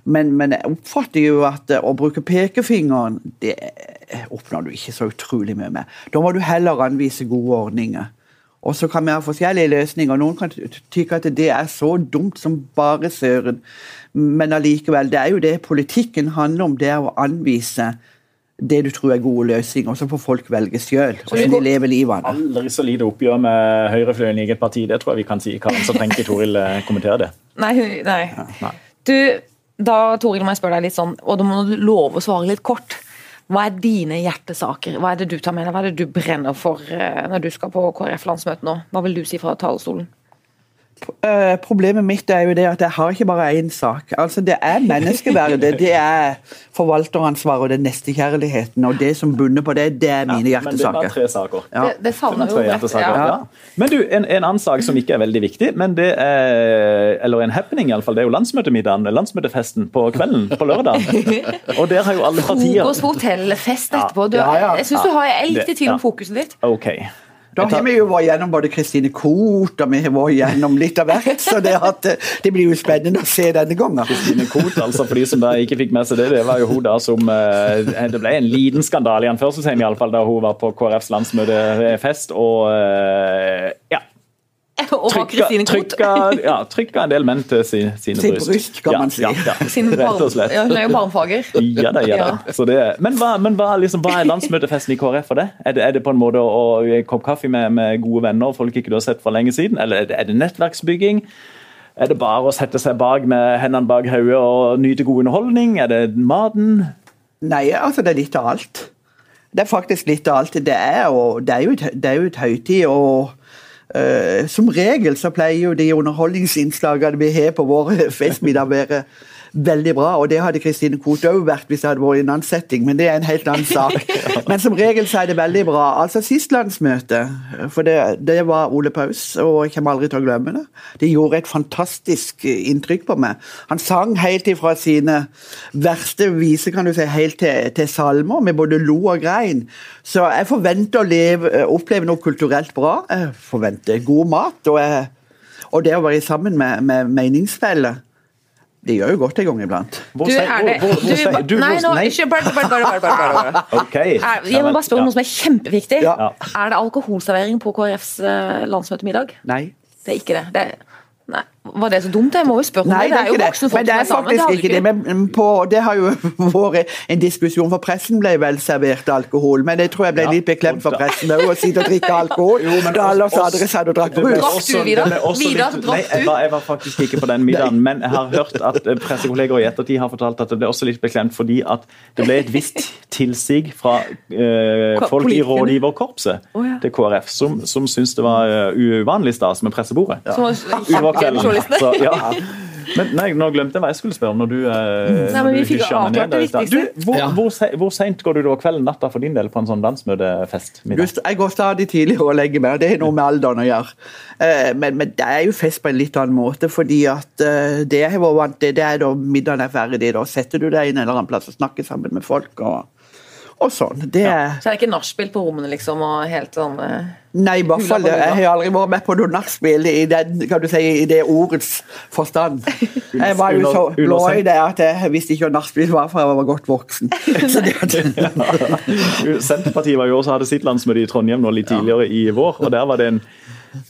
[SPEAKER 3] Men, men jeg oppfatter jo at eh, å bruke pekefingeren, det oppnår du ikke så utrolig mye med. Da må du heller anvise gode ordninger. Og så kan vi ha forskjellige løsninger. Noen kan tykke at det er så dumt som bare søren. Men allikevel, det er jo det politikken handler om. Det er å anvise det du tror er gode løsninger, og så får folk velge sjøl hvordan de lever livet.
[SPEAKER 2] Aldri så lite oppgjør med høyrefløyen i eget parti, det tror jeg vi kan si. Karen, så trenger ikke Toril eh, kommentere det.
[SPEAKER 1] Nei, nei.
[SPEAKER 2] Nei.
[SPEAKER 1] Du, da Toril, må jeg spørre deg litt sånn, og da må du love å svare litt kort. Hva er dine hjertesaker? Hva er det du tar med deg? Hva er det du brenner for eh, når du skal på KrF-landsmøte nå? Hva vil du si fra talerstolen?
[SPEAKER 3] Eh, problemet mitt er jo det at jeg har ikke bare én sak. Altså Det er menneskeverdet, det er forvalteransvaret og er nestekjærligheten. Og det som bunner på det, det er mine hjertesaker.
[SPEAKER 2] Men det var tre saker.
[SPEAKER 3] Ja.
[SPEAKER 1] Det, det savner jo
[SPEAKER 2] rett.
[SPEAKER 1] ja.
[SPEAKER 2] ja. Men du, en, en annen sak som ikke er veldig viktig, men det er, eller en happening iallfall, det er jo landsmøtemiddagen, landsmøtefesten på kvelden på lørdag. Og der har jo alle partier
[SPEAKER 1] Frokost på hotellfest etterpå. Du,
[SPEAKER 2] Ja, ja,
[SPEAKER 1] jeg synes du har, jeg likte til om fokuset ditt.
[SPEAKER 2] OK.
[SPEAKER 3] Da
[SPEAKER 2] tar-
[SPEAKER 3] har vi jo vært gjennom både Kristine Koht og vi har vært gjennom litt av hvert, så det, at, eh, det blir jo spennende å se denne gangen.
[SPEAKER 2] Kristine Koht, altså for de som da ikke fikk med seg det, det var jo hun da som eh, Det ble en liten skandale i anførselstegn, iallfall da hun var på KrFs landsmøtefest og eh, ja.
[SPEAKER 1] Og
[SPEAKER 2] Trykka,
[SPEAKER 1] Kristine Koht.
[SPEAKER 2] ja, trykka en del menn til si, sine
[SPEAKER 3] Sin
[SPEAKER 2] bryst.
[SPEAKER 3] bryst, kan
[SPEAKER 2] ja,
[SPEAKER 3] man si.
[SPEAKER 2] Ja, ja,
[SPEAKER 1] Sin
[SPEAKER 2] rett og slett.
[SPEAKER 1] ja, hun er jo barnefager.
[SPEAKER 2] Ja da, ja da. Så det, men hva, men hva, liksom, hva er landsmøtefesten i KrF for det? Er det, er det på en måte å, en kopp kaffe med, med gode venner og folk ikke du har sett for lenge siden? Eller er det, er det nettverksbygging? Er det bare å sette seg bak med hendene bak hodet og nyte god underholdning? Er det maten?
[SPEAKER 3] Nei, altså det er litt av alt. Det er faktisk litt av alt. Det er, jo- det er, jo, et, det er jo et høytid, og som regel så pleier jo de underholdningsinnslagene vi har på våre festmiddag være veldig bra, og det hadde Kristine Koht òg vært hvis det hadde vært i en annen setting, men det er en helt annen sak. Men som regel så er det veldig bra. Altså Sist landsmøte, for det, det var Ole Paus, og jeg kommer aldri til å glemme det. Det gjorde et fantastisk inntrykk på meg. Han sang helt ifra sine verste viser, kan du si, helt til, til salmer, med både lo og grein. Så jeg forventer å leve, oppleve noe kulturelt bra. Jeg forventer god mat, og, jeg, og det å være sammen med, med meningsfeller. Det gjør jo godt en gang iblant.
[SPEAKER 1] Du, er det du, Nei, nå, ikke bare, bare, bare, bare, bare, bare, bare.
[SPEAKER 2] Ok.
[SPEAKER 1] Er- Jeg må bare spørre om noe som er kjempeviktig.
[SPEAKER 3] Ja.
[SPEAKER 1] Er det alkoholservering på KrFs eh, landsmøtemiddag?
[SPEAKER 3] Nei.
[SPEAKER 1] Det er ikke det. det er, nei. Var det så dumt? Jeg må jo spørre om
[SPEAKER 3] Nei,
[SPEAKER 1] det. Det er jo voksne folk
[SPEAKER 3] Men det
[SPEAKER 1] som
[SPEAKER 3] er
[SPEAKER 1] er sammen.
[SPEAKER 3] faktisk ikke det. Men på, det har jo vært en diskusjon, for pressen ble vel servert alkohol. Men jeg tror jeg ble
[SPEAKER 2] Ja,
[SPEAKER 3] litt beklemt for pressen òg, å sitte og drikke alkohol.
[SPEAKER 2] Jo, men
[SPEAKER 3] da alle oss andre satt og drakk
[SPEAKER 2] brus.
[SPEAKER 1] Drakk du, Vidar?
[SPEAKER 2] det
[SPEAKER 1] Vidar, drakk du?
[SPEAKER 2] var, jeg var faktisk ikke på den middagen, men jeg har hørt at eh, pressekolleger i ettertid har fortalt at det ble også litt beklemt fordi at det ble et visst tilsig fra eh, folk i rådgiverkorpset
[SPEAKER 1] ja.
[SPEAKER 2] til KrF, som, som syntes det var eh, uvanlig stas med pressebordet.
[SPEAKER 1] Som var
[SPEAKER 2] Kvelden. Så, ja. Men nei, nå glemte jeg hva jeg skulle spørre om når du, eh,
[SPEAKER 1] Nei,
[SPEAKER 2] når
[SPEAKER 1] men vi
[SPEAKER 2] du
[SPEAKER 1] fikk avklart
[SPEAKER 2] ned
[SPEAKER 1] det viktigste.
[SPEAKER 2] Du, hvor, hvor, se, hvor seint går du da kvelden natta for din del på en sånn landsmøtefest?
[SPEAKER 3] Jeg går stadig tidligere og legger meg, og det har noe med alderen å gjøre. Eh, Men, men det er jo fest på en litt annen måte, fordi at eh, det jeg var vant til, det er da middagen er ferdig. Da setter du deg inn en eller annen plass og snakker sammen med folk. og, og sånn. Det ja.
[SPEAKER 1] Så er det ikke nachspiel på rommene, liksom, og helt sånn eh,
[SPEAKER 3] Nei, i hvert fall. Jeg har aldri vært med på noe nachspiel i, den, si, i det ordets forstand. Jeg var jo så blå i det at jeg visste ikke hva nachspiel var for jeg var godt voksen. Så det at,
[SPEAKER 2] Senterpartiet var jo også hadde sitt landsmøte i Trondheim nå litt tidligere i vår. og Der var det en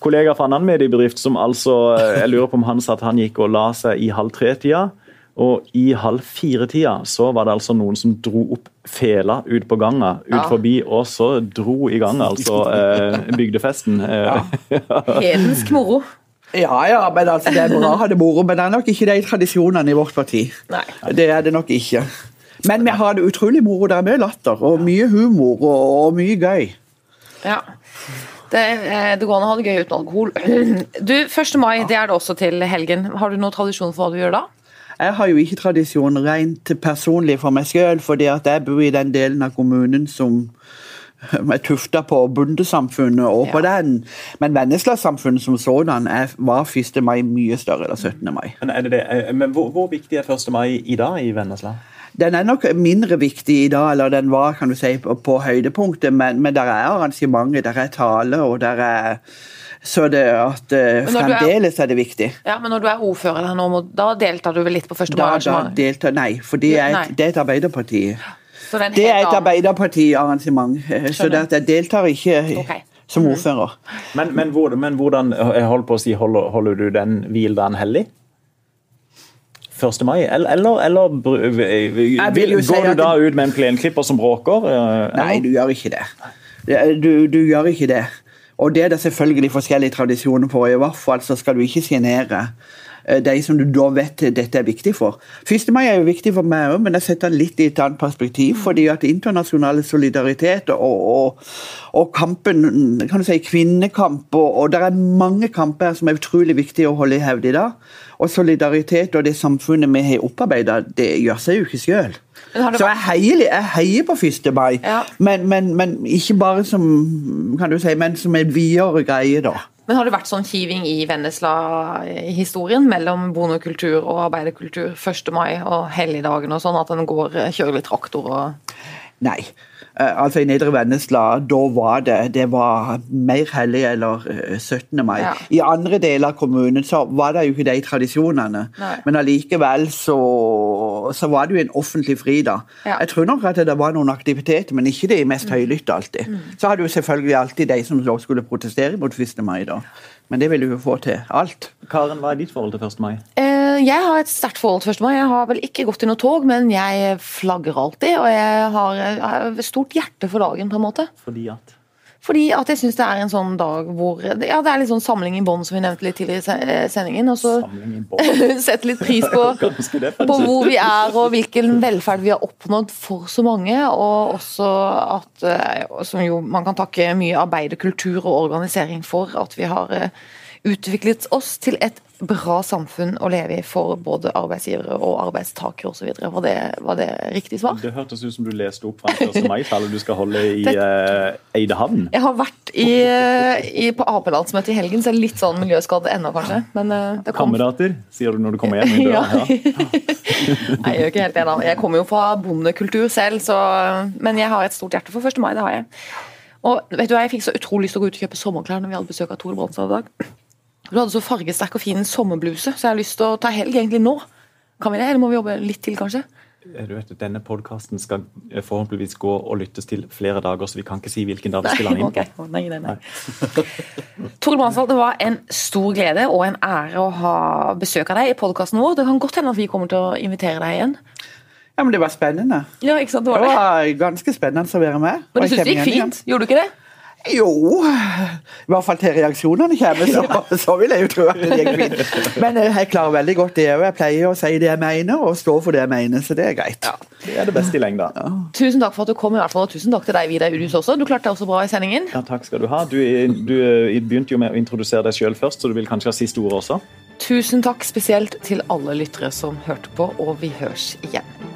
[SPEAKER 2] kollega fra en annen mediebedrift som altså Jeg lurer på om han sa at han gikk og la seg i halv tre-tida. Og i halv fire-tida så var det altså noen som dro opp fela ut på ganga ut
[SPEAKER 1] Ja.
[SPEAKER 2] forbi, og så dro i gang altså eh, bygdefesten. Eh,
[SPEAKER 1] hedensk moro.
[SPEAKER 3] ja, ja, men altså, det er bra å ha det moro, men det er nok ikke de tradisjonene i vårt parti.
[SPEAKER 1] Nei.
[SPEAKER 3] Det er det nok ikke. Men vi har det utrolig moro. Det er mye latter og mye humor og, og mye gøy.
[SPEAKER 1] Ja. Det, eh, det går an å ha det gøy uten alkohol. Du, 1. mai det er det også til helgen. Har du noen tradisjon for hva du gjør da?
[SPEAKER 3] Jeg har jo ikke tradisjon rent personlig for meg sjøl, fordi at jeg bor i den delen av kommunen som er tufta på bondesamfunnet og på
[SPEAKER 1] Ja.
[SPEAKER 3] den. Men Vennesla-samfunnet som sådan var 1. mai mye større enn 17. mai.
[SPEAKER 2] men er det det? Eh, men hvor, hvor viktig er 1. mai i dag i Vennesla?
[SPEAKER 3] Den er nok mindre viktig i dag, eller den var kan du si, på, på høydepunktet, men, men der er arrangementer, der er tale, og der er Så det at
[SPEAKER 1] uh, fremdeles er-
[SPEAKER 3] er det viktig.
[SPEAKER 1] Ja, men når du er ordfører der nå, da deltar du vel litt på første
[SPEAKER 3] Da, da
[SPEAKER 1] mai-arrangement?
[SPEAKER 3] deltar Nei, for det er, et, det er et Arbeiderparti.
[SPEAKER 1] Så det er
[SPEAKER 3] Det er et Arbeiderparti-arrangement, eh, så det at jeg deltar ikke
[SPEAKER 1] okay.
[SPEAKER 3] som ordfører.
[SPEAKER 2] Men, men, hvor, men hvordan holder på å si, holder, holder du den hviledagen hellig? 1. mai? Eller, eller, eller
[SPEAKER 3] vil
[SPEAKER 2] vil,
[SPEAKER 3] jo si
[SPEAKER 2] går du da ut med en plenklipper som bråker? eh,
[SPEAKER 3] Nei, du gjør ikke det. det du, du gjør ikke det. Og det er det selvfølgelig forskjellige tradisjoner for. I hvert fall så skal du ikke sjenere eh, de som du da vet dette er viktig for. 1. mai er jo viktig for meg òg, men jeg setter den litt i et annet perspektiv. fordi at internasjonal solidaritet og, og, og kampen, kan du si kvinnekamp og, og det er mange kamper som er utrolig viktige å holde i hevd i dag. Og solidaritet og det samfunnet vi har opparbeida, det gjør seg jo ikke sjøl. Så jeg heier, jeg heier på 1. mai,
[SPEAKER 1] Ja.
[SPEAKER 3] men, men, men ikke bare som kan du si, men som en videre greie, da.
[SPEAKER 1] Men har det vært sånn kiving i Vennesla-historien mellom bondekultur og arbeiderkultur 1. mai og helligdagen og sånn, at en går, kjører litt traktor og
[SPEAKER 3] Nei. Eh, altså I Nedre Vennesla, da var det det var mer hellig eller eh, 17. mai.
[SPEAKER 1] Ja.
[SPEAKER 3] I andre deler av kommunen så var det jo ikke de tradisjonene.
[SPEAKER 1] Nei.
[SPEAKER 3] Men allikevel så, så var det jo en offentlig fridag.
[SPEAKER 1] Ja.
[SPEAKER 3] Jeg tror nok at det var noen aktiviteter, men ikke de mest høylytte alltid. Så hadde jo selvfølgelig alltid de som skulle protestere mot 1. mai, da. Men det vil du jo få til alt.
[SPEAKER 2] Karen, hva er ditt forhold til 1. mai?
[SPEAKER 1] Eh, Jeg har et sterkt forhold til 1. mai. Jeg har vel ikke gått i noe tog, men jeg flagger alltid. Og jeg har, jeg har et stort hjerte for dagen, på en måte.
[SPEAKER 2] Fordi at
[SPEAKER 1] Fordi at jeg syns det er en sånn dag hvor Ja, det er litt sånn samling i bånd, som vi nevnte litt tidligere i eh, sendingen. Og så
[SPEAKER 2] setter
[SPEAKER 1] sette litt pris på på hvor vi er og hvilken velferd vi har oppnådd for så mange. Og også at eh, som jo man kan takke mye arbeiderkultur og organisering for, at vi har eh, utviklet oss til et bra samfunn å leve i for både arbeidsgivere og arbeidstakere osv. Var, det- var det riktig svar?
[SPEAKER 2] Det hørtes ut som du leste opp fra en 1. mai-tallet du skal holde i uh, Eidehavn.
[SPEAKER 1] Jeg har vært i, i, på Ap-landsmøtet i helgen, så jeg er litt sånn miljøskadd ennå, kanskje. Men uh, det kom
[SPEAKER 2] Kamerater, sier du når du kommer hjem i
[SPEAKER 1] Ja.
[SPEAKER 2] Ja.
[SPEAKER 1] Nei, jeg gjør ikke helt det. Jeg kommer jo fra bondekultur selv, så, men jeg har et stort hjerte for 1. mai. det har jeg. Og vet du hva, Jeg fikk så utrolig lyst til å gå ut og kjøpe sommerklær når vi hadde besøk av Tore Brandstad i dag. Du hadde så fargesterk og fin sommerbluse, så jeg har lyst til å ta helg egentlig nå. Kan vi det, eller må vi jobbe litt til, kanskje?
[SPEAKER 2] Du vet, Denne podkasten skal eh, forhåpentligvis gå og lyttes til flere dager, så vi kan ikke si hvilken dag vi spiller den inn
[SPEAKER 1] på.
[SPEAKER 2] på.
[SPEAKER 1] Nei, nei, nei. Tore Bransdal, det var en stor glede og en ære å ha besøk av deg i podkasten vår. Det kan godt hende at vi kommer til å invitere deg igjen.
[SPEAKER 3] Ja, men det var spennende.
[SPEAKER 1] Ja, ikke sant? Det
[SPEAKER 3] Det
[SPEAKER 1] var det.
[SPEAKER 3] var ganske spennende å være med.
[SPEAKER 1] Men du syns det gikk fint? Gjorde du ikke det?
[SPEAKER 3] Jo I hvert fall til reaksjonene kommer, så, så vil jeg jo tro at det gikk fint. Men eh, jeg klarer veldig godt det òg. Jeg pleier å si det jeg mener, og stå for det jeg mener, så det er greit.
[SPEAKER 2] Det er det beste i lengda.
[SPEAKER 1] Tusen takk for at du kom, i hvert fall, og tusen takk til deg, Vidar Udhus også. Du klarte deg også bra i sendingen.
[SPEAKER 2] Ja, takk skal du ha. Du, du eh, begynte jo med å introdusere deg sjøl først, så du vil kanskje ha siste ord også?
[SPEAKER 1] Tusen takk spesielt til alle lyttere som hørte på, og vi høres igjen.